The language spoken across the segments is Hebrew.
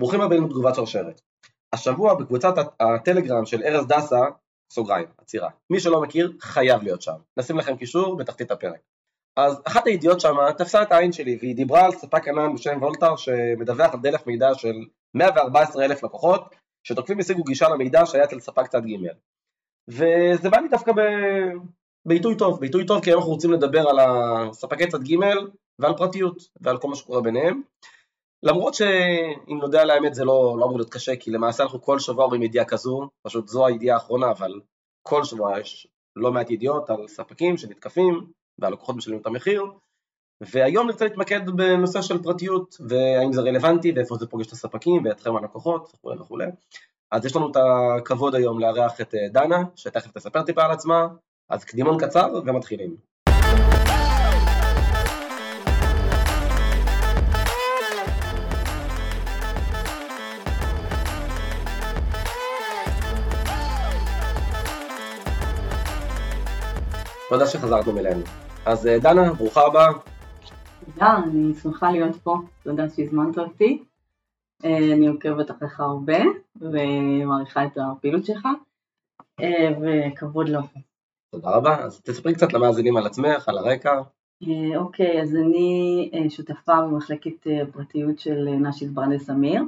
ברוכים הבאים לתגובת שרשרת. השבוע בקבוצת הטלגרם של ארז דסה, סוגריים, עצירה. מי שלא מכיר, חייב להיות שם. נשים לכם קישור בתחתית הפרק. אז אחת הידיעות שם תפסה את העין שלי, והיא דיברה על ספק ענן בשם וולטר שמדווח על דלף מידע של 114 אלף לקוחות, שתוקפים השיגו גישה למידע שהיה אצל ספק צד ג'. וזה בא לי דווקא ב... בעיתוי טוב, בעיתוי טוב כי אנחנו רוצים לדבר על הספקי צד ג' ועל פרטיות ועל כל מה שקורה ביניהם. למרות שאם נודה על האמת זה לא, לא אמור להיות קשה, כי למעשה אנחנו כל שבוע רואים ידיעה כזו, פשוט זו הידיעה האחרונה, אבל כל שבוע יש לא מעט ידיעות על ספקים שנתקפים והלקוחות משלמים את המחיר, והיום נרצה להתמקד בנושא של פרטיות, והאם זה רלוונטי ואיפה זה פוגש את הספקים ואתכם הלקוחות וכולי וכולי. אז יש לנו את הכבוד היום לארח את אה, דנה, שתכף תספר טיפה על עצמה, אז קדימון קצר ומתחילים. תודה שחזרתם אלינו. אז אה, דנה, ברוכה הבאה. תודה, אני שמחה להיות פה, תודה שהזמנת אותי. אה, אני עוקבת אחריך הרבה ומעריכה את הפעילות שלך, אה, וכבוד לו. תודה רבה, אז תספרי קצת למאזינים על עצמך, על הרקע. אוקיי, אז אני שותפה במחלקת פרטיות של נשיס ברנדס אמיר.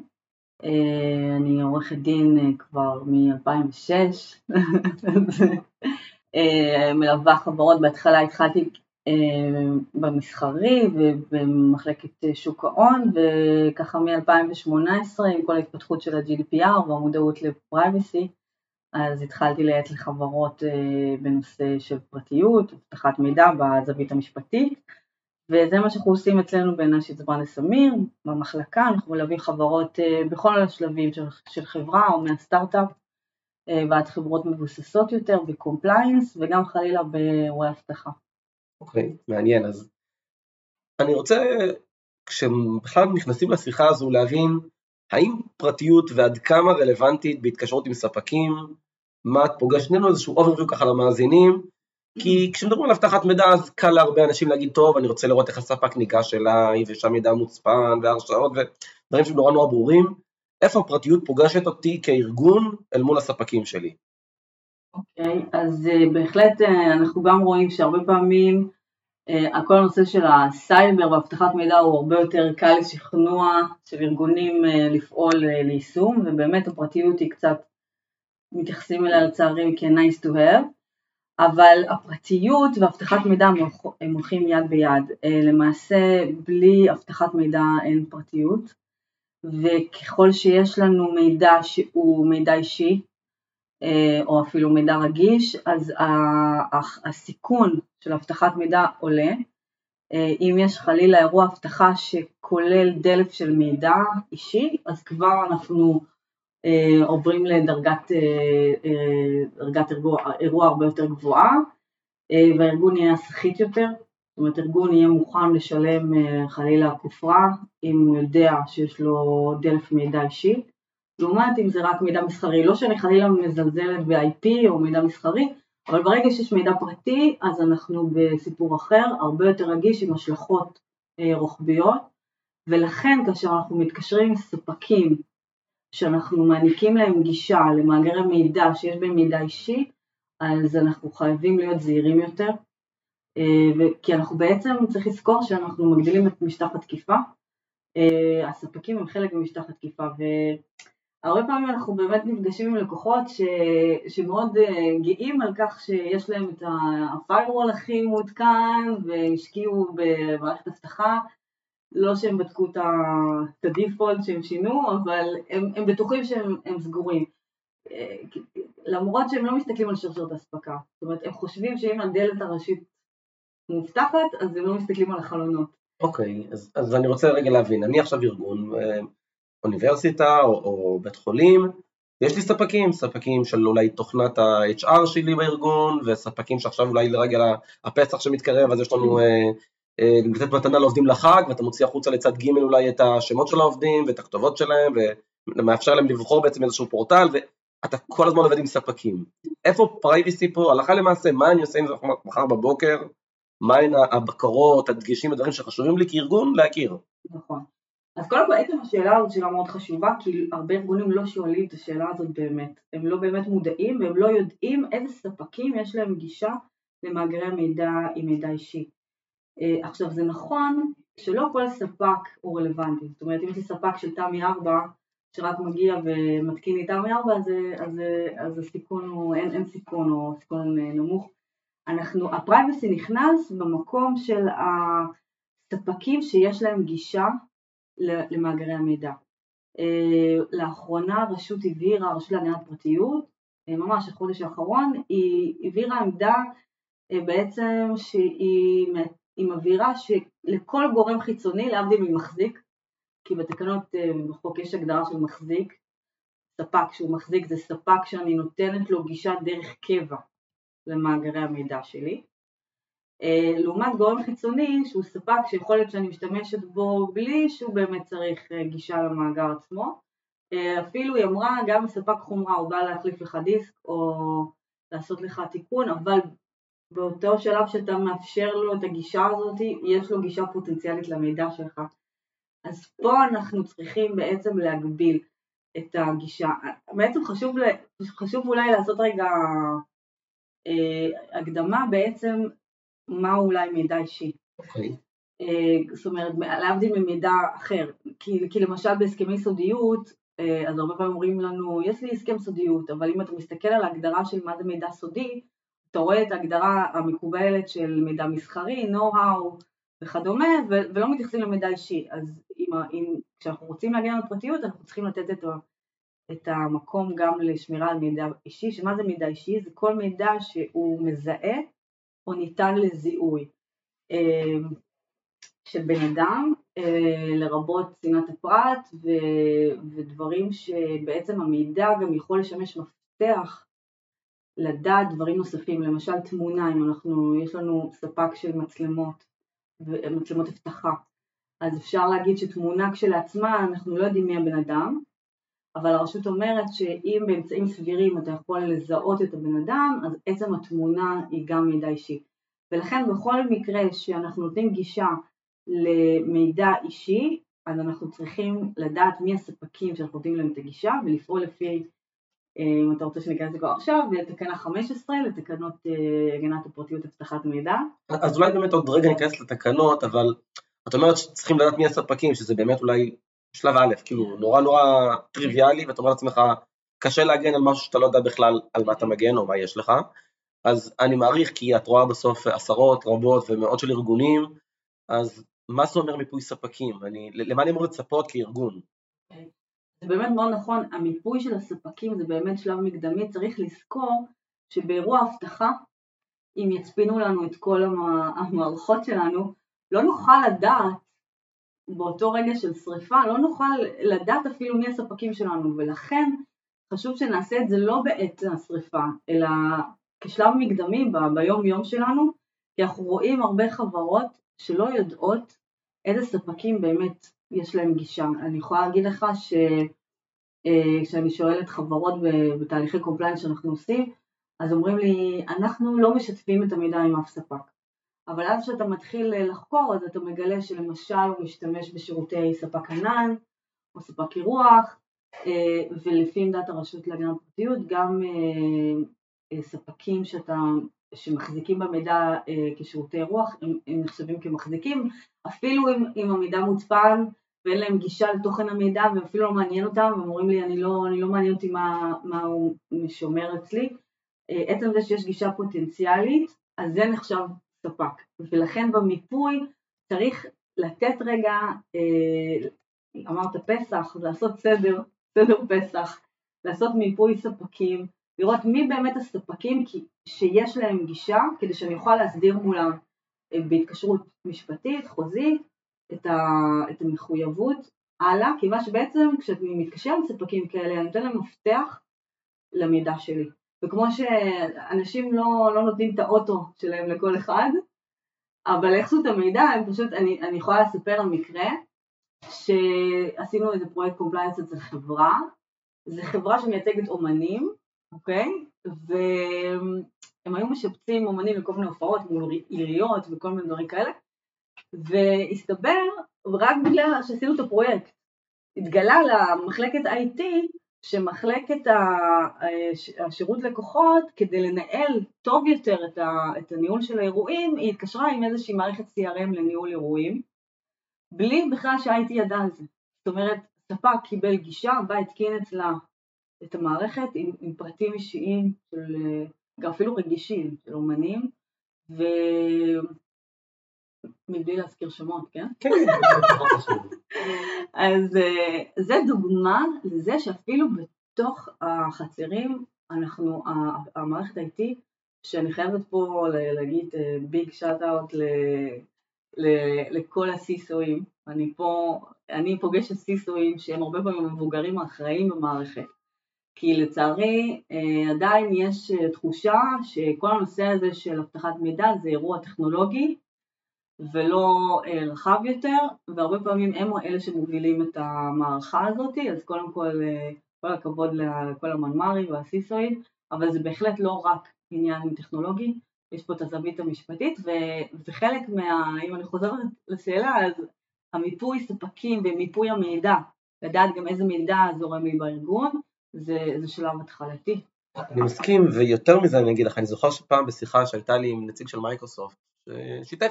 אני עורכת דין כבר מ-2006, אה, מלווה חברות, בהתחלה התחלתי אה, במסחרי ובמחלקת שוק ההון וככה מ-2018 עם כל ההתפתחות של ה-GDPR והמודעות לפרייבסי אז התחלתי לייעץ לחברות אה, בנושא של פרטיות, אבטחת מידע בזווית המשפטית וזה מה שאנחנו עושים אצלנו בנשיץ ברנדס אמיר במחלקה, אנחנו מלווים חברות בכל השלבים של, של חברה או מהסטארט-אפ ועד אה, חברות מבוססות יותר ב compliance וגם חלילה באירועי אבטחה. אוקיי, okay, מעניין. אז אני רוצה, כשבכלל נכנסים לשיחה הזו, להבין האם פרטיות ועד כמה רלוונטית בהתקשרות עם ספקים, מה את פוגשת, תנו איזשהו overview ככה למאזינים, כי כשמדברים על אבטחת מידע אז קל להרבה אנשים להגיד, טוב, אני רוצה לראות איך הספק ניגש אליי, ושם מידע מוצפן, והרשאות, ודברים שנורא נורא ברורים, איפה הפרטיות פוגשת אותי כארגון אל מול הספקים שלי. אוקיי, okay, אז uh, בהחלט uh, אנחנו גם רואים שהרבה פעמים uh, כל הנושא של הסייבר ואבטחת מידע הוא הרבה יותר קל לשכנוע של ארגונים uh, לפעול uh, ליישום, ובאמת הפרטיות היא קצת, מתייחסים אליה לצערי כ-nice to have, אבל הפרטיות ואבטחת מידע הם הולכים יד ביד. Uh, למעשה בלי אבטחת מידע אין פרטיות. וככל שיש לנו מידע שהוא מידע אישי, אה, או אפילו מידע רגיש, אז הסיכון של אבטחת מידע עולה. אה, אם יש חלילה אירוע אבטחה שכולל דלף של מידע אישי, אז כבר אנחנו אה, עוברים לדרגת דרגת אירוע, אירוע הרבה יותר גבוהה, והארגון יהיה סחיט יותר, זאת אומרת ארגון יהיה מוכן לשלם אה, חלילה כופרה אם הוא יודע שיש לו דלף מידע אישי, לעומת אם זה רק מידע מסחרי, לא שאני חלילה מזלזלת ב-IP או מידע מסחרי, אבל ברגע שיש מידע פרטי אז אנחנו בסיפור אחר, הרבה יותר רגיש עם השלכות אה, רוחביות, ולכן כאשר אנחנו מתקשרים עם ספקים שאנחנו מעניקים להם גישה למאגרי מידע שיש בהם מידע אישי, אז אנחנו חייבים להיות זהירים יותר, כי אנחנו בעצם, צריך לזכור שאנחנו מגדילים את משטח התקיפה, אה, הספקים הם חלק ממשטח התקיפה והרבה פעמים אנחנו באמת נפגשים עם לקוחות ש... שמאוד אה, גאים על כך שיש להם את ה-firewall הכי מעודכן והשקיעו במערכת אבטחה, לא שהם בדקו את הדיפולט שהם שינו, אבל הם, הם בטוחים שהם סגורים. למרות שהם לא מסתכלים על שרשרת אספקה, זאת אומרת הם חושבים שאם הדלת הראשית מובטחת, אז הם לא מסתכלים על החלונות. אוקיי, אז, אז אני רוצה רגע להבין, אני עכשיו ארגון, אה, אוניברסיטה או, או בית חולים, ויש לי ספקים, ספקים של אולי תוכנת ה-HR שלי בארגון, וספקים שעכשיו אולי לרגל הפסח שמתקרב, אז יש לנו אה, אה, לתת מתנה לעובדים לחג, ואתה מוציא החוצה לצד ג' אולי את השמות של העובדים ואת הכתובות שלהם, ומאפשר להם לבחור בעצם איזשהו פורטל, ואתה כל הזמן עובד עם ספקים. איפה פרייביסי פה, הלכה למעשה, מה אני עושה עם זה מחר בבוקר, מהן הבקרות, הדגשים, הדברים שחשובים לי כארגון להכיר. נכון. אז קודם כל עצם השאלה הזאת שאלה מאוד חשובה, כי הרבה ארגונים לא שואלים את השאלה הזאת באמת. הם לא באמת מודעים והם לא יודעים איזה ספקים יש להם גישה למאגרי המידע עם מידע אישי. Uh, עכשיו זה נכון שלא כל ספק הוא רלוונטי, זאת אומרת אם יש לי ספק של תמי 4 שרק מגיע ומתקין לי תמי 4 אז, אז, אז הסיכון הוא, אין, אין סיכון או סיכון נמוך. אנחנו, הפרייבסי נכנס במקום של הספקים שיש להם גישה למאגרי המידע. אה, לאחרונה רשות הבהירה, רשות להגנת פרטיות, אה, ממש החודש האחרון, היא הבהירה עמדה אה, בעצם שהיא מבהירה שלכל גורם חיצוני, להבדיל ממחזיק, כי בתקנות בחוק יש הגדרה של מחזיק, ספק שהוא מחזיק זה ספק שאני נותנת לו גישה דרך קבע למאגרי המידע שלי, אה, לעומת גורם חיצוני שהוא ספק שיכול להיות שאני משתמשת בו בלי שהוא באמת צריך אה, גישה למאגר עצמו. אה, אפילו היא אמרה גם ספק חומרה הוא בא להחליף לך דיסק או לעשות לך תיקון, אבל באותו שלב שאתה מאפשר לו את הגישה הזאת, יש לו גישה פוטנציאלית למידע שלך. אז פה אנחנו צריכים בעצם להגביל את הגישה. בעצם חשוב, חשוב אולי לעשות רגע אה, הקדמה בעצם מהו אולי מידע אישי. אוקיי. אה, זאת אומרת, להבדיל ממידע אחר, כי, כי למשל בהסכמי סודיות, אה, אז הרבה פעמים אומרים לנו, יש לי הסכם סודיות, אבל אם אתה מסתכל על ההגדרה של מה זה מידע סודי, אתה רואה את ההגדרה המקובלת של מידע מסחרי, know-how וכדומה, ו- ולא מתייחסים למידע אישי. אז אם, אם, כשאנחנו רוצים להגן על פרטיות, אנחנו צריכים לתת את, את המקום גם לשמירה על מידע אישי, שמה זה מידע אישי? זה כל מידע שהוא מזהה או ניתן לזיהוי. אה, של בן אדם, אה, לרבות צנעת הפרט ודברים שבעצם המידע גם יכול לשמש מפתח לדעת דברים נוספים, למשל תמונה, אם אנחנו, יש לנו ספק של מצלמות, מצלמות אבטחה, אז אפשר להגיד שתמונה כשלעצמה, אנחנו לא יודעים מי הבן אדם, אבל הרשות אומרת שאם באמצעים סבירים אתה יכול לזהות את הבן אדם, אז עצם התמונה היא גם מידע אישי. ולכן בכל מקרה שאנחנו נותנים גישה למידע אישי, אז אנחנו צריכים לדעת מי הספקים שאנחנו נותנים להם את הגישה ולפעול לפי, אה, אם אתה רוצה שניכנס לזה עכשיו, לתקנה 15 לתקנות אה, הגנת הפרטיות אבטחת מידע. אז אולי באמת עוד רגע ניכנס לתקנות, אבל את אומרת שצריכים לדעת מי הספקים, שזה באמת אולי שלב א', כאילו נורא נורא טריוויאלי, ואתה אומר לעצמך, קשה להגן על משהו שאתה לא יודע בכלל על מה אתה מגן או מה יש לך, אז אני מעריך כי את רואה בסוף עשרות, רבות ומאות של ארגונים, אז מה זה אומר מיפוי ספקים? אני, למה אני אמור לצפות כארגון? Okay. זה באמת מאוד נכון, המיפוי של הספקים זה באמת שלב מקדמי, צריך לזכור שבאירוע אבטחה, אם יצפינו לנו את כל המערכות שלנו, לא נוכל לדעת באותו רגע של שריפה, לא נוכל לדעת אפילו מי הספקים שלנו, ולכן חשוב שנעשה את זה לא בעת השריפה, אלא כשלב מקדמי ביום יום שלנו, כי אנחנו רואים הרבה חברות שלא יודעות איזה ספקים באמת יש להם גישה. אני יכולה להגיד לך שכשאני אה, שואלת חברות בתהליכי compliance שאנחנו עושים, אז אומרים לי, אנחנו לא משתפים את המידע עם אף ספק. אבל אז כשאתה מתחיל לחקור, אז אתה מגלה שלמשל הוא משתמש בשירותי ספק ענן, או ספק אירוח, אה, ולפי עמדת הרשות להגנת פרטיות, גם אה, אה, ספקים שאתה, שמחזיקים במידע אה, כשירותי רוח, הם, הם נחשבים כמחזיקים, אפילו אם, אם המידע מוצפן ואין להם גישה לתוכן המידע ואפילו לא מעניין אותם, והם אומרים לי אני לא, אני לא מעניין אותי מה, מה הוא שומר אצלי, אה, עצם זה שיש גישה פוטנציאלית, אז זה נחשב ספק, ולכן במיפוי צריך לתת רגע, אמרת פסח, לעשות סדר, סדר פסח, לעשות מיפוי ספקים, לראות מי באמת הספקים שיש להם גישה כדי שאני אוכל להסדיר מולם אה, בהתקשרות משפטית, חוזית, את, ה, את המחויבות הלאה, כיוון שבעצם כשאני מתקשר עם ספקים כאלה אני נותן להם מפתח למידע שלי. וכמו שאנשים לא, לא נותנים את האוטו שלהם לכל אחד, אבל איכשהו את המידע, הם פשוט, אני, אני יכולה לספר על מקרה שעשינו איזה פרויקט compliance אצל חברה, זו חברה שמייצגת אומנים, אוקיי? והם היו משבצים אומנים לכל מיני הופעות מול עיריות וכל מיני דברים כאלה, והסתבר, רק בגלל שעשינו את הפרויקט. התגלה למחלקת IT שמחלקת השירות לקוחות, כדי לנהל טוב יותר את הניהול של האירועים, היא התקשרה עם איזושהי מערכת CRM לניהול אירועים, בלי בכלל שהייתי ידע על זה. זאת אומרת, ספק קיבל גישה, בא התקין אצלה את המערכת עם, עם פרטים אישיים, של, אפילו רגישים, של אומנים, ו... מבלי להזכיר שמות, כן? כן, אז אה, זה דוגמה לזה שאפילו בתוך החצרים, אנחנו, המערכת IT, שאני חייבת פה להגיד ביג שאט אאוט לכל הסיסואים, אני פה, אני פוגשת סיסואים שהם הרבה פעמים מבוגרים האחראים במערכת, כי לצערי אה, עדיין יש אה, תחושה שכל הנושא הזה של אבטחת מידע זה אירוע טכנולוגי ולא אה, רחב יותר, והרבה פעמים הם אלה שמובילים את המערכה הזאת, אז קודם כל כל הכבוד לכל המנמ"רים והסיסואים, אבל זה בהחלט לא רק עניין טכנולוגי, יש פה את הזווית המשפטית, וזה חלק מה... אם אני חוזרת לשאלה, אז המיפוי ספקים ומיפוי המידע, לדעת גם איזה מידע זורם לי בארגון, זה, זה שלב התחלתי. אני מסכים, ויותר מזה אני אגיד לך, אני זוכר שפעם בשיחה שהייתה לי עם נציג של מייקרוסופט,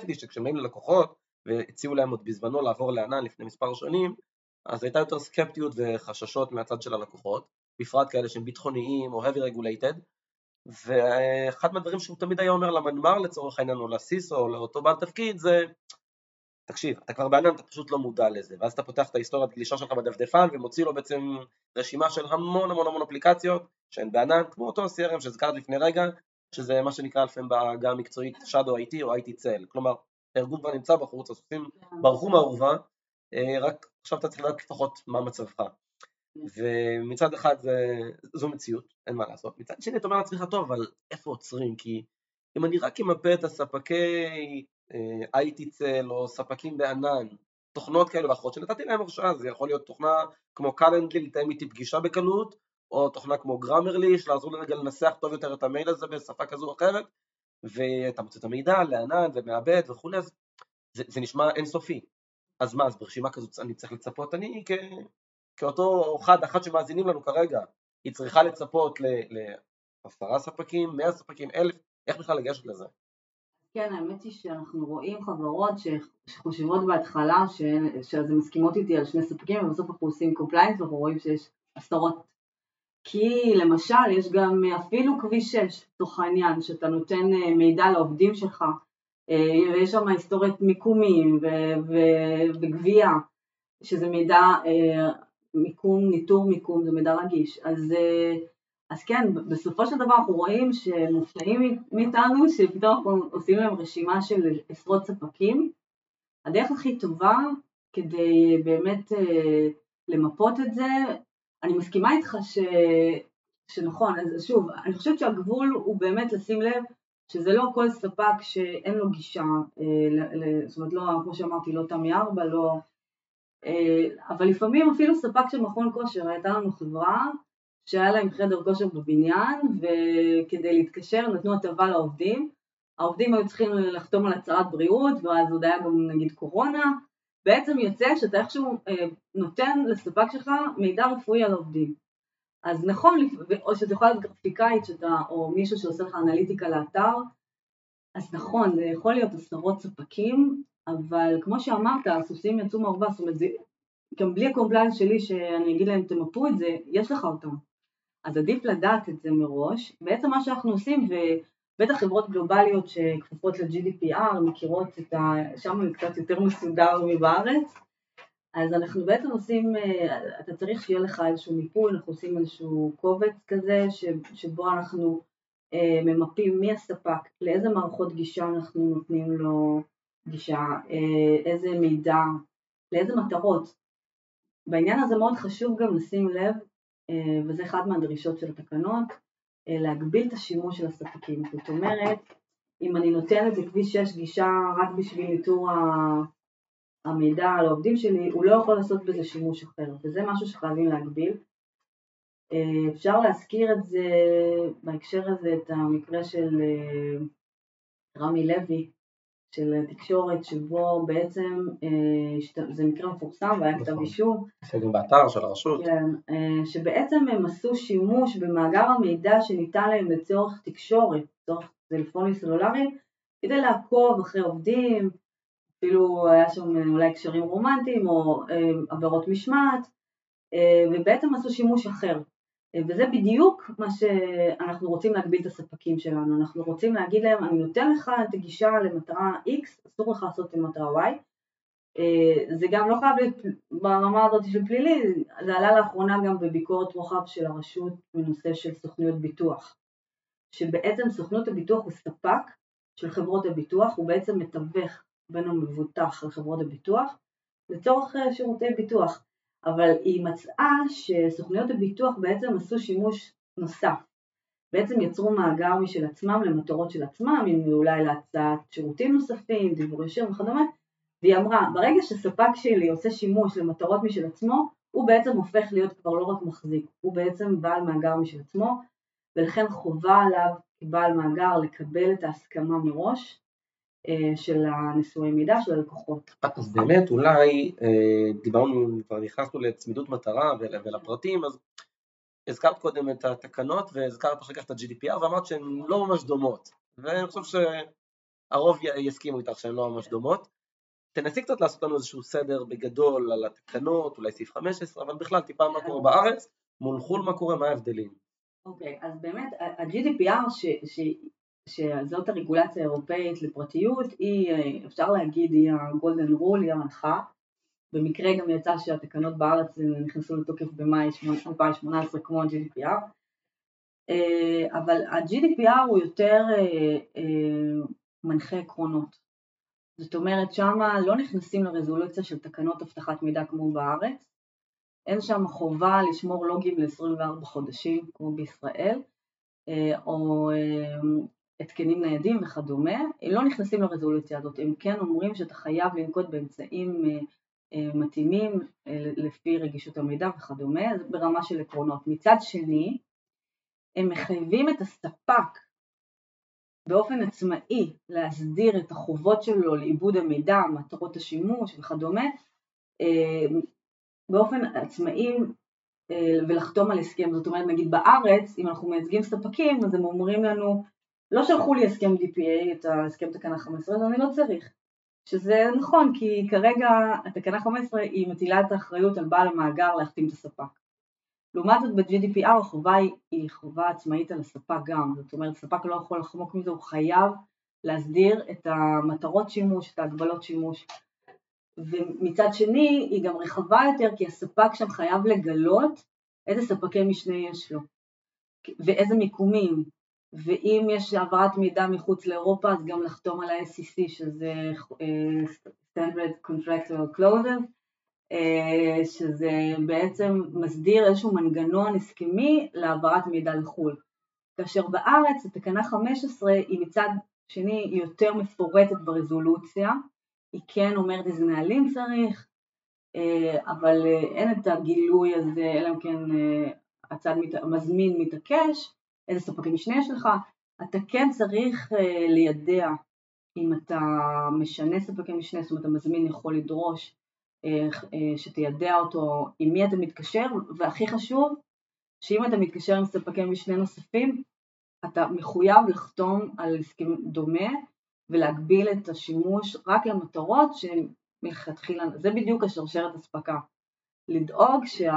איתי שכשהם באים ללקוחות, והציעו להם עוד בזמנו לעבור לענן לפני מספר שנים, אז הייתה יותר סקפטיות וחששות מהצד של הלקוחות, בפרט כאלה שהם ביטחוניים או heavy regulated, ואחד מהדברים שהוא תמיד היה אומר למנמ"ר לצורך העניין או לסיסו או לאותו בעל תפקיד זה תקשיב, אתה כבר בענן, אתה פשוט לא מודע לזה, ואז אתה פותח את ההיסטוריית גלישה שלך בדפדפן ומוציא לו בעצם רשימה של המון המון המון אפליקציות שהן בענן, כמו אותו CRM שהזכרת לפני רגע, שזה מה שנקרא לפעמים בעגה המקצועית Shadow IT או IT צל, כלומר הארגון כבר נמצא בחוץ, הסוסים ברחו מהאורווה, אה, רק עכשיו אתה צריך לדעת לפחות מה מצבך. ומצד אחד זה, זו מציאות, אין מה לעשות. מצד שני אתה אומר לעצמך, טוב, אבל איפה עוצרים? כי אם אני רק אמפה את הספקי אה, IT צל או ספקים בענן, תוכנות כאלה ואחרות שנתתי להם הרשאה, זה יכול להיות תוכנה כמו קלנדלי לתאם איתי פגישה בקלות, או תוכנה כמו גרמרלי, שלעזור לי רגע לנסח טוב יותר את המייל הזה בשפה כזו או אחרת, ואתה מוצא את המידע לענן ומעבד וכולי, אז זה, זה נשמע אינסופי. אז מה, אז ברשימה כזאת אני צריך לצפות, אני כ... כאותו אחד, אחת שמאזינים לנו כרגע, היא צריכה לצפות לעשרה ספקים, מאה ספקים, אלף, איך בכלל לגשת לזה? כן, האמת היא שאנחנו רואים חברות שחושבות בהתחלה שזה מסכימות איתי על שני ספקים ובסוף אנחנו עושים compliance ואנחנו רואים שיש עשרות כי למשל יש גם אפילו כביש 6 לצורך העניין שאתה נותן אה, מידע לעובדים שלך אה, ויש שם היסטוריית מיקומים וגבייה שזה מידע אה, מיקום, ניטור מיקום, זה מידע רגיש. אז, אה, אז כן, בסופו של דבר אנחנו רואים שמופתעים מאיתנו, שפתאום אנחנו עושים להם רשימה של עשרות ספקים. הדרך הכי טובה כדי באמת אה, למפות את זה, אני מסכימה איתך ש... שנכון, אז שוב, אני חושבת שהגבול הוא באמת לשים לב שזה לא כל ספק שאין לו גישה, אה, זאת אומרת, לא, כמו שאמרתי, לא תמי 4, לא אה, אבל לפעמים אפילו ספק של מכון כושר, הייתה לנו חברה שהיה להם חדר כושר בבניין וכדי להתקשר נתנו הטבה לעובדים, העובדים היו צריכים לחתום על הצהרת בריאות ואז עוד היה גם נגיד קורונה, בעצם יוצא שאתה איכשהו אה, נותן לספק שלך מידע רפואי על עובדים. אז נכון, או שזה יכול להיות גרפיקאית שאתה, או מישהו שעושה לך אנליטיקה לאתר, אז נכון, זה יכול להיות עשרות ספקים, אבל כמו שאמרת, הסוסים יצאו מהאורווה, זאת אומרת, גם בלי ה compliance שלי שאני אגיד להם תמפו את זה, יש לך אותם. אז עדיף לדעת את זה מראש. בעצם מה שאנחנו עושים, ובטח חברות גלובליות שכפופות ל-GDPR מכירות את ה... שם זה קצת יותר מסודר מבארץ, אז אנחנו בעצם עושים, אה, אתה צריך שיהיה לך איזשהו מיפוי, אנחנו עושים איזשהו קובץ כזה שבו אנחנו אה, ממפים מי הספק, לאיזה מערכות גישה אנחנו נותנים לו גישה, אה, איזה מידע, לאיזה מטרות. בעניין הזה מאוד חשוב גם לשים לב, וזה אחד מהדרישות של התקנות, להגביל את השימוש של הספקים. זאת אומרת, אם אני נותנת לכביש 6 גישה רק בשביל ניטור המידע על העובדים שלי, הוא לא יכול לעשות בזה שימוש אחר, וזה משהו שחייבים להגביל. אפשר להזכיר את זה בהקשר הזה, את המקרה של רמי לוי, של תקשורת שבו בעצם, זה מקרה מפורסם והיה כתב נכון. אישום, זה גם באתר של הרשות. כן, שבעצם הם עשו שימוש במאגר המידע שניתן להם לצורך תקשורת, לצורך טלפונים סלולריים, כדי לעקוב אחרי עובדים, אפילו היה שם אולי קשרים רומנטיים או עבירות משמעת, ובעצם עשו שימוש אחר. וזה בדיוק מה שאנחנו רוצים להגביל את הספקים שלנו, אנחנו רוצים להגיד להם אני נותן לך את הגישה למטרה X, אסור לך לעשות למטרה Y, זה גם לא חייב להיות ברמה הזאת של פלילי, זה עלה לאחרונה גם בביקורת רוחב של הרשות בנושא של סוכנויות ביטוח, שבעצם סוכנות הביטוח הוא ספק של חברות הביטוח, הוא בעצם מתווך בין המבוטח לחברות הביטוח לצורך שירותי ביטוח. אבל היא מצאה שסוכניות הביטוח בעצם עשו שימוש נוסף. בעצם יצרו מאגר משל עצמם למטרות של עצמם, אם אולי להצעת שירותים נוספים, דיבור ישיר וכדומה, והיא אמרה, ברגע שספק שלי עושה שימוש למטרות משל עצמו, הוא בעצם הופך להיות כבר לא רק מחזיק, הוא בעצם בעל מאגר משל עצמו, ולכן חובה עליו כבעל מאגר לקבל את ההסכמה מראש, של הנשואי מידע של הלקוחות. אז באמת אולי אה, דיברנו, כבר נכנסנו לצמידות מטרה ולפרטים, אז הזכרת קודם את התקנות והזכרת אחר כך את ה-GDPR ואמרת שהן לא ממש דומות, ואני חושב שהרוב יסכימו איתך שהן לא ממש דומות. תנסי קצת לעשות לנו איזשהו סדר בגדול על התקנות, אולי סעיף 15, אבל בכלל טיפה מה קורה בארץ, מול חו"ל מה קורה, מה ההבדלים. אוקיי, okay, אז באמת ה-GDPR ש, ש, שזאת הרגולציה האירופאית לפרטיות, היא, אפשר להגיד, היא הגולדן רול, היא המנחה. במקרה גם יצא שהתקנות בארץ נכנסו לתוקף במאי 2018 כמו ה-GDPR. אה, אבל ה-GDPR הוא יותר אה, אה, מנחה עקרונות. זאת אומרת, שם לא נכנסים לרזולוציה של תקנות אבטחת מידע כמו בארץ, אין שם חובה לשמור לוגים ל-24 חודשים כמו בישראל, או התקנים ניידים וכדומה, לא נכנסים לרזולוציה הזאת, הם כן אומרים שאתה חייב לנקוט באמצעים אה, אה, מתאימים אה, לפי רגישות המידע וכדומה, זה ברמה של עקרונות. מצד שני, הם מחייבים את הספק באופן עצמאי להסדיר את החובות שלו לעיבוד המידע, מטרות השימוש וכדומה, באופן עצמאי ולחתום על הסכם. זאת אומרת, נגיד בארץ, אם אנחנו מייצגים ספקים, אז הם אומרים לנו, לא שלחו לי הסכם DPA, את ההסכם תקנה 15, אז אני לא צריך. שזה נכון, כי כרגע התקנה 15 היא מטילה את האחריות על בעל המאגר להחתים את הספק. לעומת זאת ב-GDPR החובה היא, היא חובה עצמאית על הספק גם, זאת אומרת ספק לא יכול לחמוק מזה, הוא חייב להסדיר את המטרות שימוש, את ההגבלות שימוש. ומצד שני היא גם רחבה יותר כי הספק שם חייב לגלות איזה ספקי משנה יש לו ואיזה מיקומים ואם יש העברת מידע מחוץ לאירופה אז גם לחתום על ה-SEC שזה uh, Standard Contractual Clauses uh, שזה בעצם מסדיר איזשהו מנגנון הסכמי להעברת מידע לחו"ל. כאשר בארץ התקנה 15 היא מצד שני יותר מפורטת ברזולוציה, היא כן אומרת איזה נהלים צריך, uh, אבל אין את הגילוי הזה אלא אם כן הצד המזמין מתעקש איזה ספקי משנה יש לך, אתה כן צריך uh, לידע אם אתה משנה ספקי משנה, זאת אומרת המזמין יכול לדרוש uh, uh, שתיידע אותו עם מי אתה מתקשר, והכי חשוב, שאם אתה מתקשר עם ספקי משנה נוספים, אתה מחויב לחתום על הסכם דומה ולהגביל את השימוש רק למטרות שמלכתחילה, זה בדיוק השרשרת אספקה. לדאוג שה,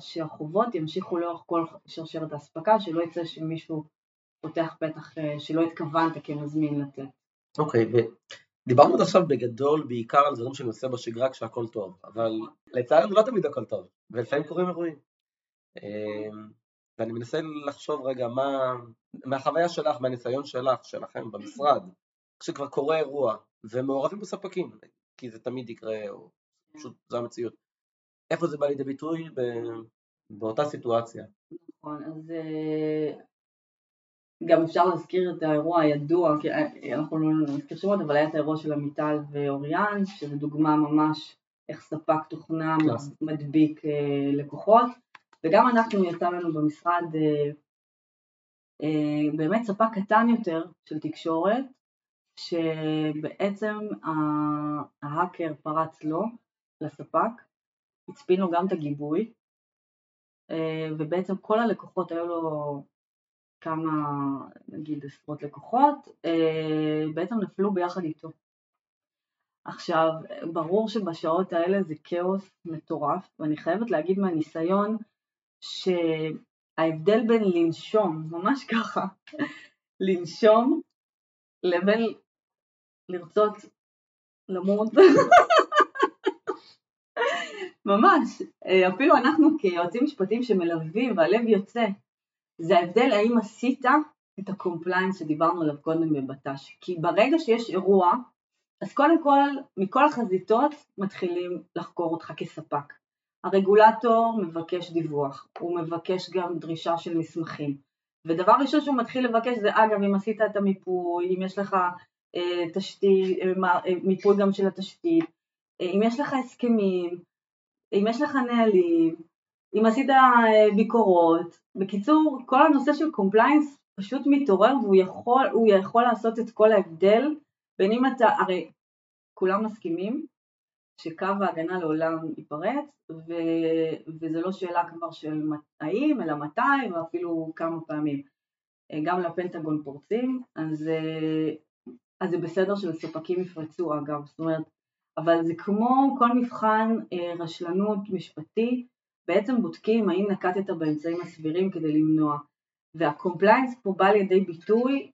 שהחובות ימשיכו לאורך כל שרשרת האספקה, שלא יצא שמישהו פותח פתח אה, שלא התכוונת כמזמין לתת. אוקיי, okay, ודיברנו עד עכשיו בגדול בעיקר על דברים שאני עושה בשגרה כשהכל טוב, אבל לצערנו לא תמיד הכל טוב, ולפעמים קורים אירועים. אמ, ואני מנסה לחשוב רגע מה, מהחוויה שלך, מהניסיון שלך, שלכם במשרד, כשכבר קורה אירוע ומעורבים בספקים, כי זה תמיד יקרה, או פשוט זו המציאות. איפה זה בא לידי ביטוי? באותה סיטואציה. נכון, אז אה, גם אפשר להזכיר את האירוע הידוע, כי אה, אנחנו לא נזכיר שמות, אבל היה את האירוע של עמיטל ואוריאן, שזו דוגמה ממש איך ספק תוכנה מדביק אה, לקוחות, וגם אנחנו יצא לנו במשרד באמת ספק קטן יותר של תקשורת, שבעצם ההאקר פרץ לו, לספק, הצפין לו גם את הגיבוי, אה, ובעצם כל הלקוחות, היו לו כמה, נגיד עשרות לקוחות, אה, בעצם נפלו ביחד איתו. עכשיו, ברור שבשעות האלה זה כאוס מטורף, ואני חייבת להגיד מהניסיון שההבדל בין לנשום, ממש ככה, לנשום, לבין לרצות למות, ממש, אפילו אנחנו כיועצים משפטיים שמלווים והלב יוצא, זה ההבדל האם עשית את ה compliance שדיברנו עליו קודם בבט"ש, כי ברגע שיש אירוע, אז קודם כל, מכל החזיתות מתחילים לחקור אותך כספק. הרגולטור מבקש דיווח, הוא מבקש גם דרישה של מסמכים. ודבר ראשון שהוא מתחיל לבקש זה אגב אם עשית את המיפוי, אם יש לך אה, תשתית, אה, אה, מיפוי גם של התשתית, אה, אם יש לך הסכמים, אם יש לך נהלים, אם עשית אה, ביקורות, בקיצור כל הנושא של compliance פשוט מתעורר והוא יכול, יכול לעשות את כל ההבדל בין אם אתה, הרי כולם מסכימים שקו ההגנה לעולם ייפרץ ו, וזה לא שאלה כבר של האם אלא מתי ואפילו כמה פעמים. אה, גם לפנטגון פורצים, אז, אה, אז זה בסדר שלספקים יפרצו אגב, זאת אומרת, אבל זה כמו כל מבחן אה, רשלנות משפטי, בעצם בודקים האם נקטת באמצעים הסבירים כדי למנוע. וה compliance פה בא לידי ביטוי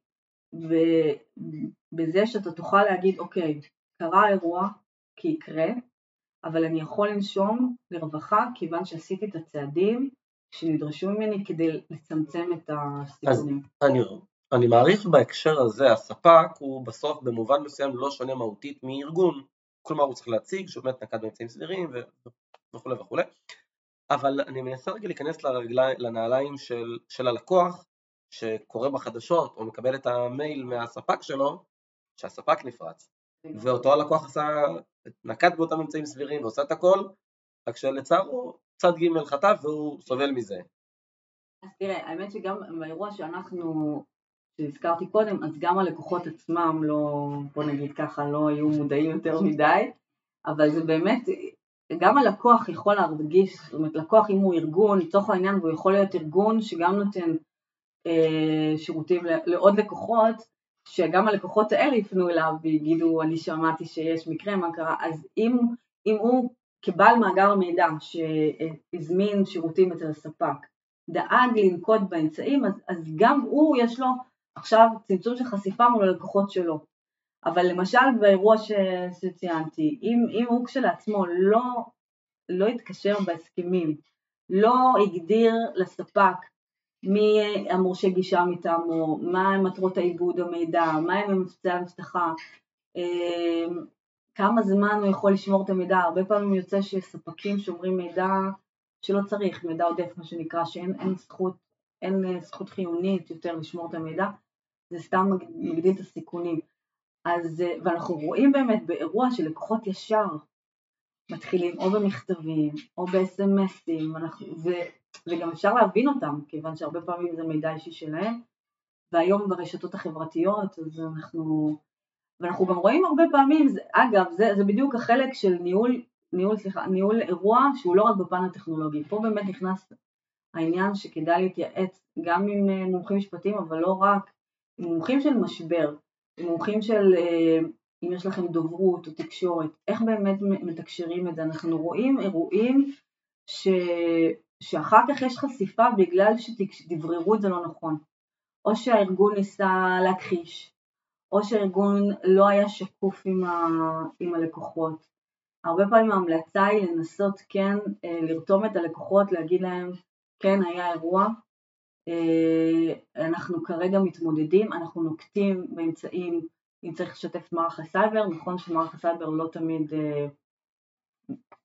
בזה שאתה תוכל להגיד, אוקיי, קרה אירוע כי יקרה, אבל אני יכול לנשום לרווחה כיוון שעשיתי את הצעדים שנדרשו ממני כדי לצמצם את הסיכונים. אני, אני מעריך בהקשר הזה, הספק הוא בסוף במובן מסוים לא שונה מהותית מארגון, כלומר הוא צריך להציג שהוא באמת נקט באמצעים סבירים וכולי וכולי, אבל אני מנסה רגע להיכנס לרגלי, לנעליים של, של הלקוח שקורא בחדשות או מקבל את המייל מהספק שלו, שהספק נפרץ, ואותו הלקוח עשה, נקט באותם אמצעים סבירים ועושה את הכל, רק שלצערו צד ג' חטף והוא סובל מזה. אז תראה, האמת שגם באירוע שאנחנו, שהזכרתי קודם, אז גם הלקוחות עצמם לא, בוא נגיד ככה, לא היו מודעים יותר מדי, אבל זה באמת, גם הלקוח יכול להרגיש, זאת אומרת לקוח אם הוא ארגון, לצורך העניין והוא יכול להיות ארגון שגם נותן אה, שירותים לעוד לקוחות, שגם הלקוחות האלה יפנו אליו ויגידו אני שמעתי שיש מקרה מה קרה, אז אם, אם הוא כבעל מאגר מידע שהזמין שירותים אצל הספק דאג לנקוט באמצעים אז, אז גם הוא יש לו עכשיו צמצום של חשיפה מול הלקוחות שלו. אבל למשל באירוע ש... שציינתי אם, אם הוא כשלעצמו לא, לא התקשר בהסכמים לא הגדיר לספק מי המורשה גישה מטעמו, מה מטרות העיבוד המידע, מה הם מבצעי האבטחה, אמ, כמה זמן הוא יכול לשמור את המידע, הרבה פעמים יוצא שספקים שומרים מידע שלא צריך, מידע עודף מה שנקרא, שאין אין זכות, אין אה, זכות חיונית יותר לשמור את המידע, זה סתם מגדיל את הסיכונים. אז, אה, ואנחנו רואים באמת באירוע שלקוחות ישר. מתחילים או במכתבים או ב-SMSים, וגם אפשר להבין אותם, כיוון שהרבה פעמים זה מידע אישי שלהם, והיום ברשתות החברתיות, אז אנחנו, ואנחנו גם רואים הרבה פעמים, זה, אגב, זה, זה בדיוק החלק של ניהול, ניהול, סליחה, ניהול אירוע שהוא לא רק בפן הטכנולוגי, פה באמת נכנס העניין שכדאי להתייעץ גם עם אה, מומחים משפטיים, אבל לא רק, מומחים של משבר, מומחים של אה, אם יש לכם דוברות או תקשורת, איך באמת מתקשרים את זה, אנחנו רואים אירועים ש... שאחר כך יש חשיפה בגלל שדבררו את זה לא נכון, או שהארגון ניסה להכחיש, או שהארגון לא היה שקוף עם, ה, עם הלקוחות. הרבה פעמים ההמלצה היא לנסות כן אה, לרתום את הלקוחות, להגיד להם כן היה אירוע, אנחנו כרגע מתמודדים, אנחנו נוקטים באמצעים אם צריך לשתף את מערך הסייבר, נכון שמערך הסייבר לא תמיד אה,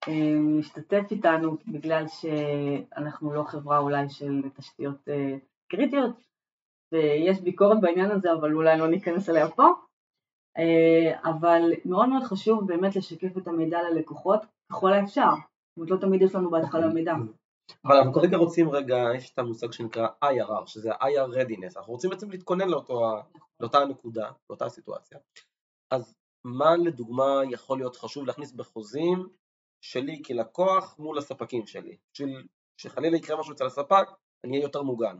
אה, משתתף איתנו בגלל שאנחנו לא חברה אולי של תשתיות אה, קריטיות ויש ביקורת בעניין הזה אבל אולי לא ניכנס אליה פה אה, אבל מאוד מאוד חשוב באמת לשקף את המידע ללקוחות ככל האפשר, זאת אומרת לא תמיד יש לנו בהתחלה מידע. אבל אנחנו כרגע רוצים רגע, יש את המושג שנקרא IRR, שזה IR readiness, אנחנו רוצים בעצם להתכונן לאותו, לאותה הנקודה, לאותה הסיטואציה. אז מה לדוגמה יכול להיות חשוב להכניס בחוזים שלי כלקוח מול הספקים שלי, בשביל שחלילה יקרה משהו אצל הספק, אני אהיה יותר מוגן.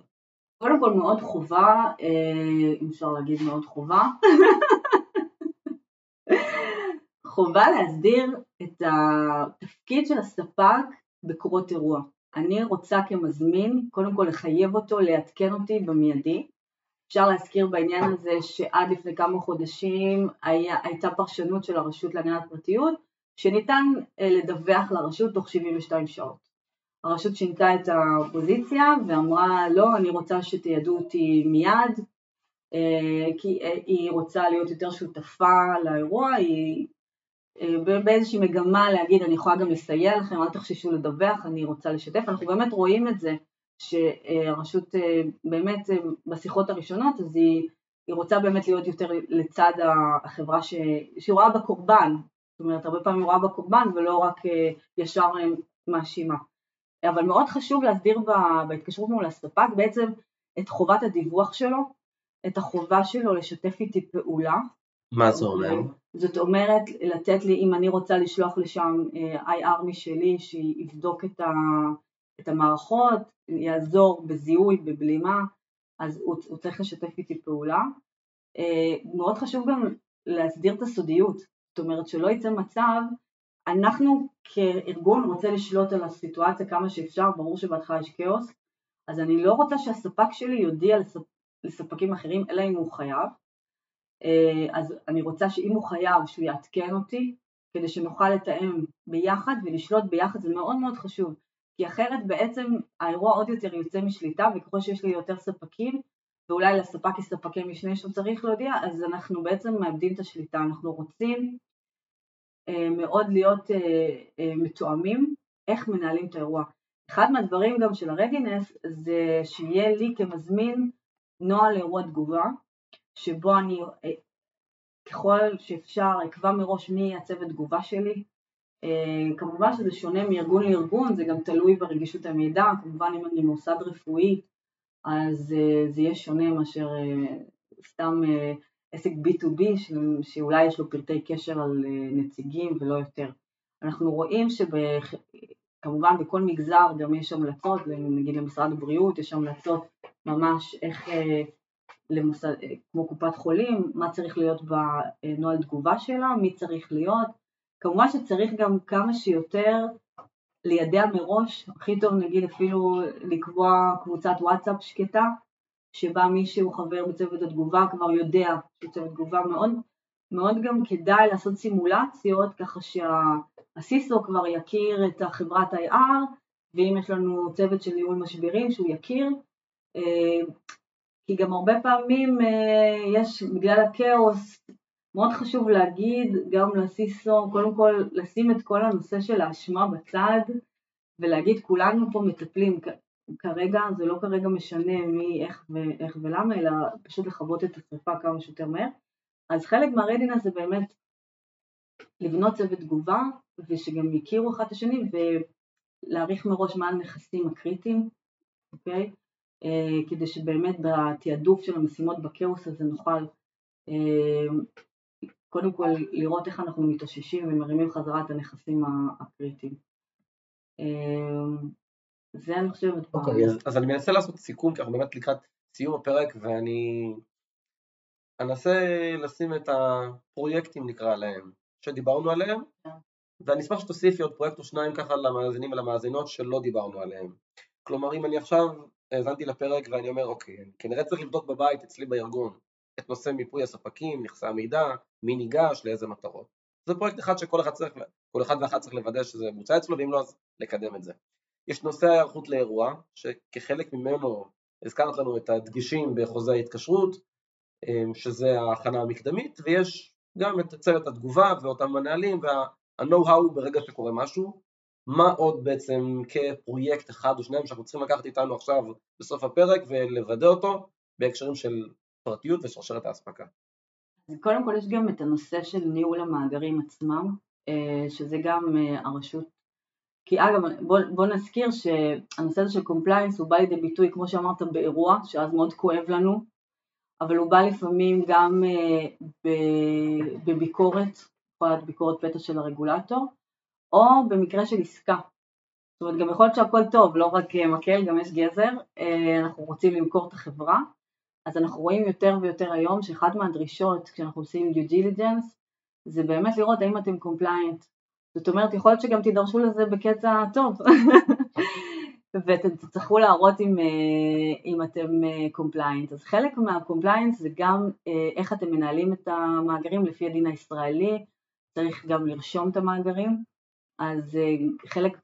קודם כל מאוד חובה, אה, אם אפשר להגיד מאוד חובה, חובה להסדיר את התפקיד של הספק בקורות אירוע. אני רוצה כמזמין, קודם כל לחייב אותו לעדכן אותי במיידי. אפשר להזכיר בעניין הזה שעד לפני כמה חודשים היה, הייתה פרשנות של הרשות להגנת פרטיות, שניתן אה, לדווח לרשות תוך 72 שעות. הרשות שינתה את הפוזיציה ואמרה לא, אני רוצה שתיידעו אותי מיד, אה, כי אה, היא רוצה להיות יותר שותפה לאירוע, היא באיזושהי מגמה להגיד אני יכולה גם לסייע לכם, אל תחששו לדווח, אני רוצה לשתף, אנחנו באמת רואים את זה שהרשות באמת בשיחות הראשונות אז היא, היא רוצה באמת להיות יותר לצד החברה ש, שהיא רואה בקורבן, זאת אומרת הרבה פעמים היא רואה בקורבן ולא רק ישר מאשימה. אבל מאוד חשוב להסדיר בהתקשרות מול הספק בעצם את חובת הדיווח שלו, את החובה שלו לשתף איתי פעולה. מה זה אומר? זאת אומרת לתת לי, אם אני רוצה לשלוח לשם אה, IR משלי שיבדוק את, ה, את המערכות, יעזור בזיהוי, בבלימה, אז הוא, הוא צריך לשתף איתי פעולה. אה, מאוד חשוב גם להסדיר את הסודיות, זאת אומרת שלא יצא מצב אנחנו כארגון רוצה לשלוט על הסיטואציה כמה שאפשר, ברור שבהתחלה יש כאוס, אז אני לא רוצה שהספק שלי יודיע לספ... לספקים אחרים, אלא אם הוא חייב. אה, אז אני רוצה שאם הוא חייב, שהוא יעדכן אותי, כדי שנוכל לתאם ביחד ולשלוט ביחד, זה מאוד מאוד חשוב, כי אחרת בעצם האירוע עוד יותר יוצא משליטה, וככל שיש לי יותר ספקים, ואולי לספק יש ספקי משנה שהוא צריך להודיע, אז אנחנו בעצם מאבדים את השליטה, אנחנו רוצים אה, מאוד להיות אה, מתואמים איך מנהלים את האירוע. אחד מהדברים גם של הרדינס זה שיהיה לי כמזמין נוהל אירוע תגובה, שבו אני ככל שאפשר אקבע מראש מי הצוות תגובה שלי. כמובן שזה שונה מארגון לארגון, זה גם תלוי ברגישות המידע, כמובן אם אני מוסד רפואי אז זה יהיה שונה מאשר סתם עסק B2B שאולי יש לו פרטי קשר על אה, נציגים ולא יותר. אנחנו רואים שכמובן בכל מגזר גם יש המלצות, נגיד למשרד הבריאות יש המלצות ממש איך אה, למוסד, אה, כמו קופת חולים, מה צריך להיות בנוהל תגובה שלה, מי צריך להיות, כמובן שצריך גם כמה שיותר לידע מראש, הכי טוב נגיד אפילו לקבוע קבוצת וואטסאפ שקטה שבה מי שהוא חבר בצוות התגובה כבר יודע שהוא צוות תגובה מאוד, מאוד גם כדאי לעשות סימולציות ככה שהסיסו כבר יכיר את החברת IR ואם יש לנו צוות של ניהול משברים שהוא יכיר אה, כי גם הרבה פעמים אה, יש בגלל הכאוס מאוד חשוב להגיד גם לסיסו קודם כל לשים את כל הנושא של האשמה בצד ולהגיד כולנו פה מטפלים כרגע זה לא כרגע משנה מי, איך, ואיך ולמה, אלא פשוט לכבות את השרפה כמה שיותר מהר. אז חלק מהרדינס זה באמת לבנות צוות תגובה, ושגם יכירו אחד את השני, ולהעריך מראש מה הנכסים הקריטיים, אוקיי? אה, כדי שבאמת בתעדוף של המשימות בכאוס הזה נוכל אה, קודם כל לראות איך אנחנו מתאוששים ומרימים חזרה את הנכסים הקריטיים. אה, זה אני חושבת. אוקיי, אז, אז אני מנסה לעשות סיכום, כי אנחנו באמת לקראת סיום הפרק, ואני אנסה לשים את הפרויקטים נקרא להם, שדיברנו עליהם, כן. ואני אשמח שתוסיפי עוד פרויקט או שניים ככה למאזינים ולמאזינות שלא דיברנו עליהם. כלומר, אם אני עכשיו האזנתי לפרק ואני אומר, אוקיי, כנראה צריך לבדוק בבית אצלי בארגון את נושא מיפוי הספקים, נכסי המידע, מי ניגש, לאיזה מטרות. זה פרויקט אחד שכל אחד צריך, כל אחד ואחת צריך לוודא שזה בוצע אצלו, ואם לא אז לקדם את זה. יש נושא ההיערכות לאירוע, שכחלק ממנו הזכרת לנו את הדגשים בחוזה ההתקשרות, אמ, שזה ההכנה המקדמית, ויש גם את צוות התגובה ואותם מנהלים וה-know-how ברגע שקורה משהו. מה עוד בעצם כפרויקט אחד או שניים שאנחנו צריכים לקחת איתנו עכשיו בסוף הפרק ולוודא אותו בהקשרים של פרטיות ושרשרת האספקה. קודם כל יש גם את הנושא של ניהול המאגרים עצמם, אה, שזה גם אה, הרשות כי אגב, בוא, בוא נזכיר שהנושא הזה של compliance הוא בא לידי ביטוי, כמו שאמרת, באירוע, שאז מאוד כואב לנו, אבל הוא בא לפעמים גם בביקורת, יכולה להיות ביקורת פתע של הרגולטור, או במקרה של עסקה. זאת אומרת, גם יכול להיות שהכל טוב, לא רק מקל, גם יש גזר, אנחנו רוצים למכור את החברה, אז אנחנו רואים יותר ויותר היום שאחת מהדרישות כשאנחנו עושים due diligence זה באמת לראות האם אתם compliant. זאת אומרת, יכול להיות שגם תידרשו לזה בקטע טוב, ואתם תצטרכו להראות אם, אה, אם אתם compliant. אז חלק מה-compliance זה גם אה, איך אתם מנהלים את המאגרים לפי הדין הישראלי, צריך גם לרשום את המאגרים, אז אה, חלק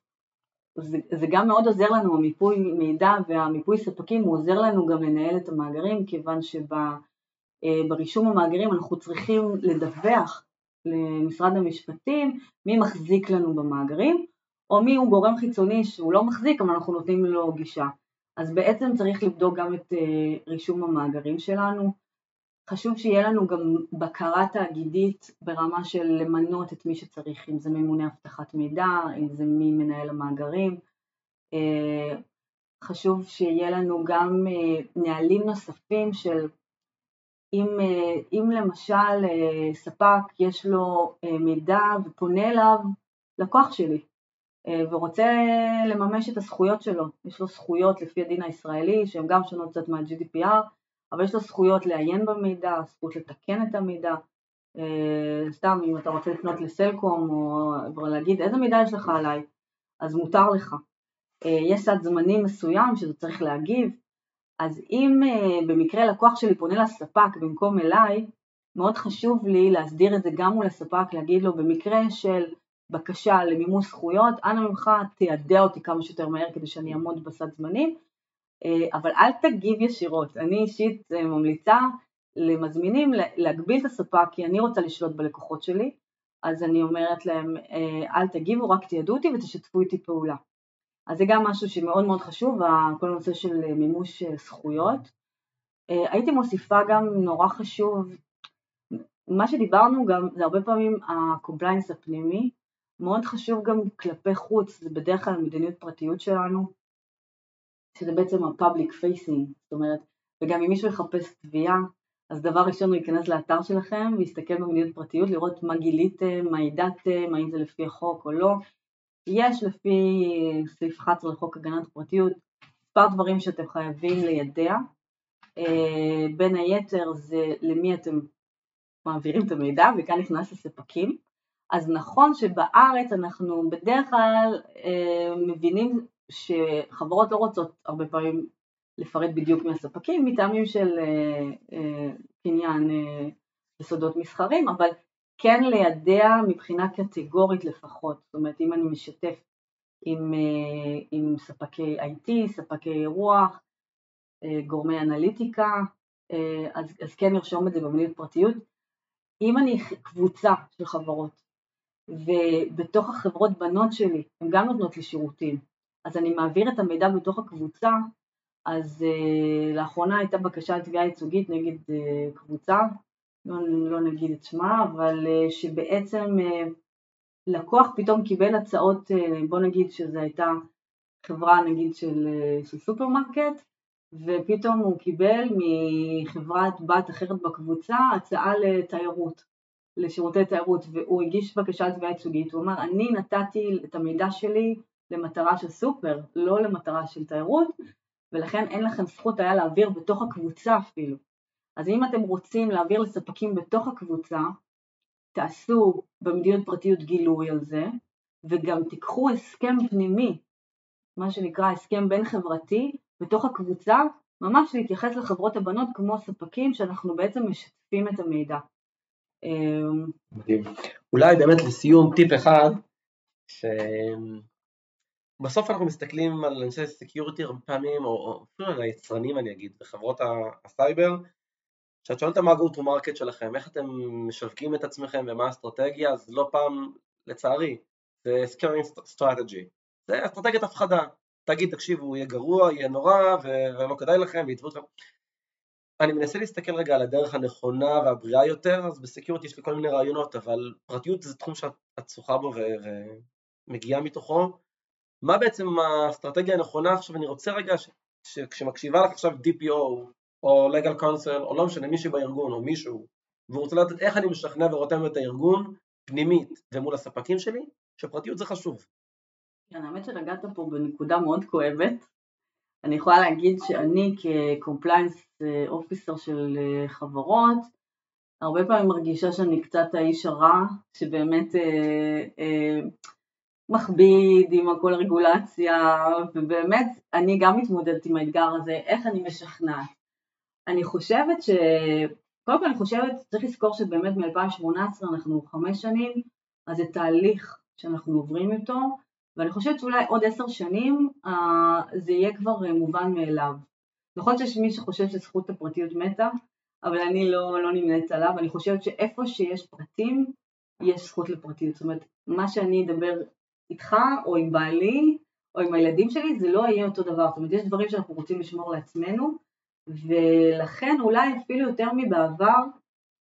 זה, זה גם מאוד עוזר לנו, המיפוי מידע והמיפוי ספקים הוא עוזר לנו גם לנהל את המאגרים, כיוון שברישום המאגרים אנחנו צריכים לדווח למשרד המשפטים מי מחזיק לנו במאגרים, או מי הוא גורם חיצוני שהוא לא מחזיק אבל אנחנו נותנים לו גישה. אז בעצם צריך לבדוק גם את רישום המאגרים שלנו. חשוב שיהיה לנו גם בקרה תאגידית ברמה של למנות את מי שצריך, אם זה ממונה אבטחת מידע, אם זה מי מנהל המאגרים. אה, חשוב שיהיה לנו גם אה, נהלים נוספים של אם, אה, אם למשל ספק יש לו מידע ופונה אליו לקוח שלי ורוצה לממש את הזכויות שלו, יש לו זכויות לפי הדין הישראלי שהן גם שונות קצת מה-GDPR, אבל יש לו זכויות לעיין במידע, זכות לתקן את המידע, אה, סתם אם אתה רוצה לפנות לסלקום או להגיד איזה מידע יש לך עליי, אז מותר לך. אה, יש סד זמנים מסוים שאתה צריך להגיב, אז אם אה, במקרה לקוח שלי פונה לספק במקום אליי, מאוד חשוב לי להסדיר את זה גם מול הספק, להגיד לו במקרה של בקשה למימוש זכויות, אנא ממך תיידע אותי כמה שיותר מהר כדי שאני אעמוד בסד זמנים, אבל אל תגיב ישירות. אני אישית אה, ממליצה למזמינים להגביל את הספק כי אני רוצה לשלוט בלקוחות שלי, אז אני אומרת להם אה, אל תגיבו, רק תיידעו אותי ותשתפו איתי פעולה. אז זה גם משהו שמאוד מאוד חשוב, כל הנושא של מימוש זכויות. הייתי מוסיפה גם נורא חשוב, מה שדיברנו גם זה הרבה פעמים ה compliance הפנימי, מאוד חשוב גם כלפי חוץ, זה בדרך כלל מדיניות פרטיות שלנו, שזה בעצם ה-public facing, זאת אומרת, וגם אם מישהו יחפש תביעה, אז דבר ראשון הוא ייכנס לאתר שלכם ויסתכל במדיניות פרטיות, לראות מה גיליתם, מה ידעתם, האם זה לפי החוק או לא. יש לפי סעיף 11 לחוק הגנת פרטיות מספר דברים שאתם חייבים לידע, אה, בין היתר זה למי אתם מעבירים את המידע, וכאן נכנס לספקים. אז נכון שבארץ אנחנו בדרך כלל אה, מבינים שחברות לא רוצות הרבה פעמים לפרט בדיוק מהספקים מטעמים של אה, אה, קניין אה, יסודות מסחרים, אבל כן לידע מבחינה קטגורית לפחות, זאת אומרת אם אני משתף עם, עם ספקי IT, ספקי אירוח, גורמי אנליטיקה, אז, אז כן נרשום את זה במדיניות פרטיות. אם אני קבוצה של חברות ובתוך החברות בנות שלי הן גם נותנות לי שירותים אז אני מעביר את המידע בתוך הקבוצה, אז אה, לאחרונה הייתה בקשה לתביעה ייצוגית נגד אה, קבוצה, לא, לא נגיד את שמה, אבל אה, שבעצם אה, לקוח פתאום קיבל הצעות, אה, בוא נגיד שזו הייתה חברה נגיד של, אה, של סופרמרקט, ופתאום הוא קיבל מחברת בת אחרת בקבוצה הצעה לתיירות, לשירותי תיירות, והוא הגיש בקשה לתביעה ייצוגית, הוא אמר אני נתתי את המידע שלי למטרה של סופר, לא למטרה של תיירות, ולכן אין לכם זכות היה להעביר בתוך הקבוצה אפילו. אז אם אתם רוצים להעביר לספקים בתוך הקבוצה, תעשו במדיניות פרטיות גילוי על זה, וגם תיקחו הסכם פנימי, מה שנקרא הסכם בין חברתי, בתוך הקבוצה, ממש להתייחס לחברות הבנות כמו ספקים שאנחנו בעצם משתפים את המידע. מדהים. אולי באמת לסיום טיפ אחד, ש... בסוף אנחנו מסתכלים על אנשי security הרבה פעמים, או אפילו על היצרנים אני אגיד, בחברות הסייבר, כשאת שואלת מה ה-go to market שלכם, איך אתם משווקים את עצמכם ומה האסטרטגיה, אז לא פעם, לצערי, זה scaring strategy, זה אסטרטגיית הפחדה, תגיד תקשיבו יהיה גרוע, יהיה נורא ולא כדאי לכם ויתבעו אתכם. אני מנסה להסתכל רגע על הדרך הנכונה והבריאה יותר, אז בסקיוריטי יש לי כל מיני רעיונות, אבל פרטיות זה תחום שאת שוחה בו ומגיעה מתוכו, מה בעצם האסטרטגיה הנכונה עכשיו, אני רוצה רגע שכשמקשיבה לך עכשיו DPO או legal counsel, או לא משנה, מישהו בארגון, או מישהו, והוא רוצה לדעת איך אני משכנע ורותם את הארגון פנימית ומול הספקים שלי, שפרטיות זה חשוב. כן, האמת שנגעת פה בנקודה מאוד כואבת. אני יכולה להגיד שאני כ compliance officer של אה, חברות, הרבה פעמים מרגישה שאני קצת האיש הרע, שבאמת אה, אה, מכביד עם כל הרגולציה, ובאמת אני גם מתמודדת עם האתגר הזה, איך אני משכנעת. אני חושבת ש... קודם כל אני חושבת, צריך לזכור שבאמת מ-2018 אנחנו חמש שנים, אז זה תהליך שאנחנו עוברים איתו, ואני חושבת שאולי עוד עשר שנים אה, זה יהיה כבר אה, מובן מאליו. להיות שיש מי שחושב שזכות הפרטיות מתה, אבל אני לא, לא נמנית עליו, אני חושבת שאיפה שיש פרטים, יש זכות לפרטיות. זאת אומרת, מה שאני אדבר איתך, או עם בעלי, או עם הילדים שלי, זה לא יהיה אותו דבר. זאת אומרת, יש דברים שאנחנו רוצים לשמור לעצמנו, ולכן אולי אפילו יותר מבעבר,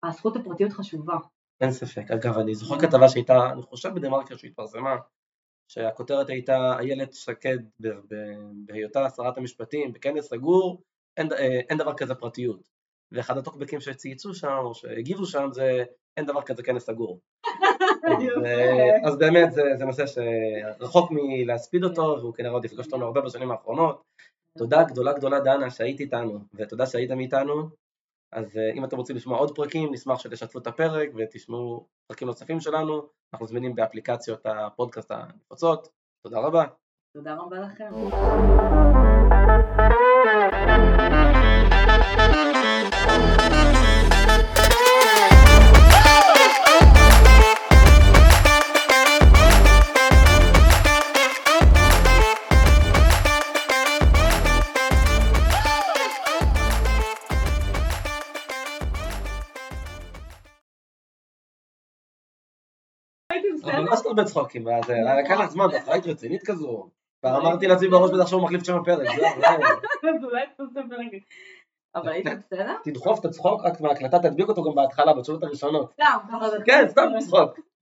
הזכות הפרטיות חשובה. אין ספק. אגב, אני זוכר כתבה שהייתה, אני חושב בדה מרקר שהתפרסמה, שהכותרת הייתה איילת שקד בהיותה שרת המשפטים בכנס סגור, אין, אה, אין דבר כזה פרטיות. ואחד הטוקבקים שצייצו שם או שהגיבו שם זה אין דבר כזה כנס סגור. אז באמת זה, נושא שרחוק מלהספיד אותו והוא כנראה עוד יפגוש אותנו הרבה בשנים האחרונות. תודה גדולה גדולה דנה שהיית איתנו ותודה שהייתם איתנו אז אה, אם אתם רוצים לשמוע עוד פרקים, נשמח שתשתפו את הפרק ותשמעו פרקים נוספים שלנו, אנחנו זמינים באפליקציות הפודקאסט הנפוצות. תודה רבה. תודה רבה לכם. ממש לא בצחוקים, זה לקח לך זמן, את היית רצינית כזו. ואמרתי לעצמי בראש בטח שהוא מחליף את שם הפרק, זהו, אולי תעשה פרק. אבל היית בסדר? תדחוף את הצחוק רק מההקלטה, תדביק אותו גם בהתחלה, בתשובות הראשונות. סתם. כן, סתם צחוק.